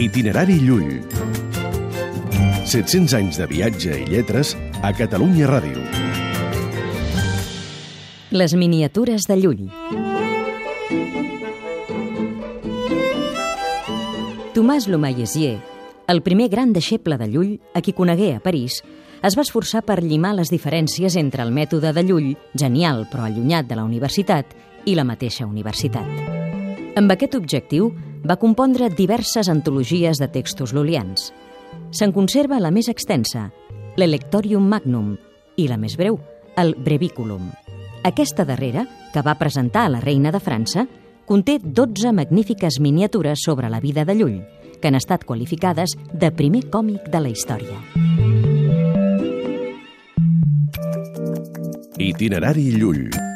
Itinerari Llull. 700 anys de viatge i lletres a Catalunya Ràdio. Les miniatures de Llull. Tomàs Lomaillesier, el primer gran deixeble de Llull, a qui conegué a París, es va esforçar per llimar les diferències entre el mètode de Llull, genial però allunyat de la universitat, i la mateixa universitat. Amb aquest objectiu, va compondre diverses antologies de textos lulians. Se'n conserva la més extensa, l'Electorium Magnum, i la més breu, el Breviculum. Aquesta darrera, que va presentar a la reina de França, conté 12 magnífiques miniatures sobre la vida de Llull, que han estat qualificades de primer còmic de la història. Itinerari Llull.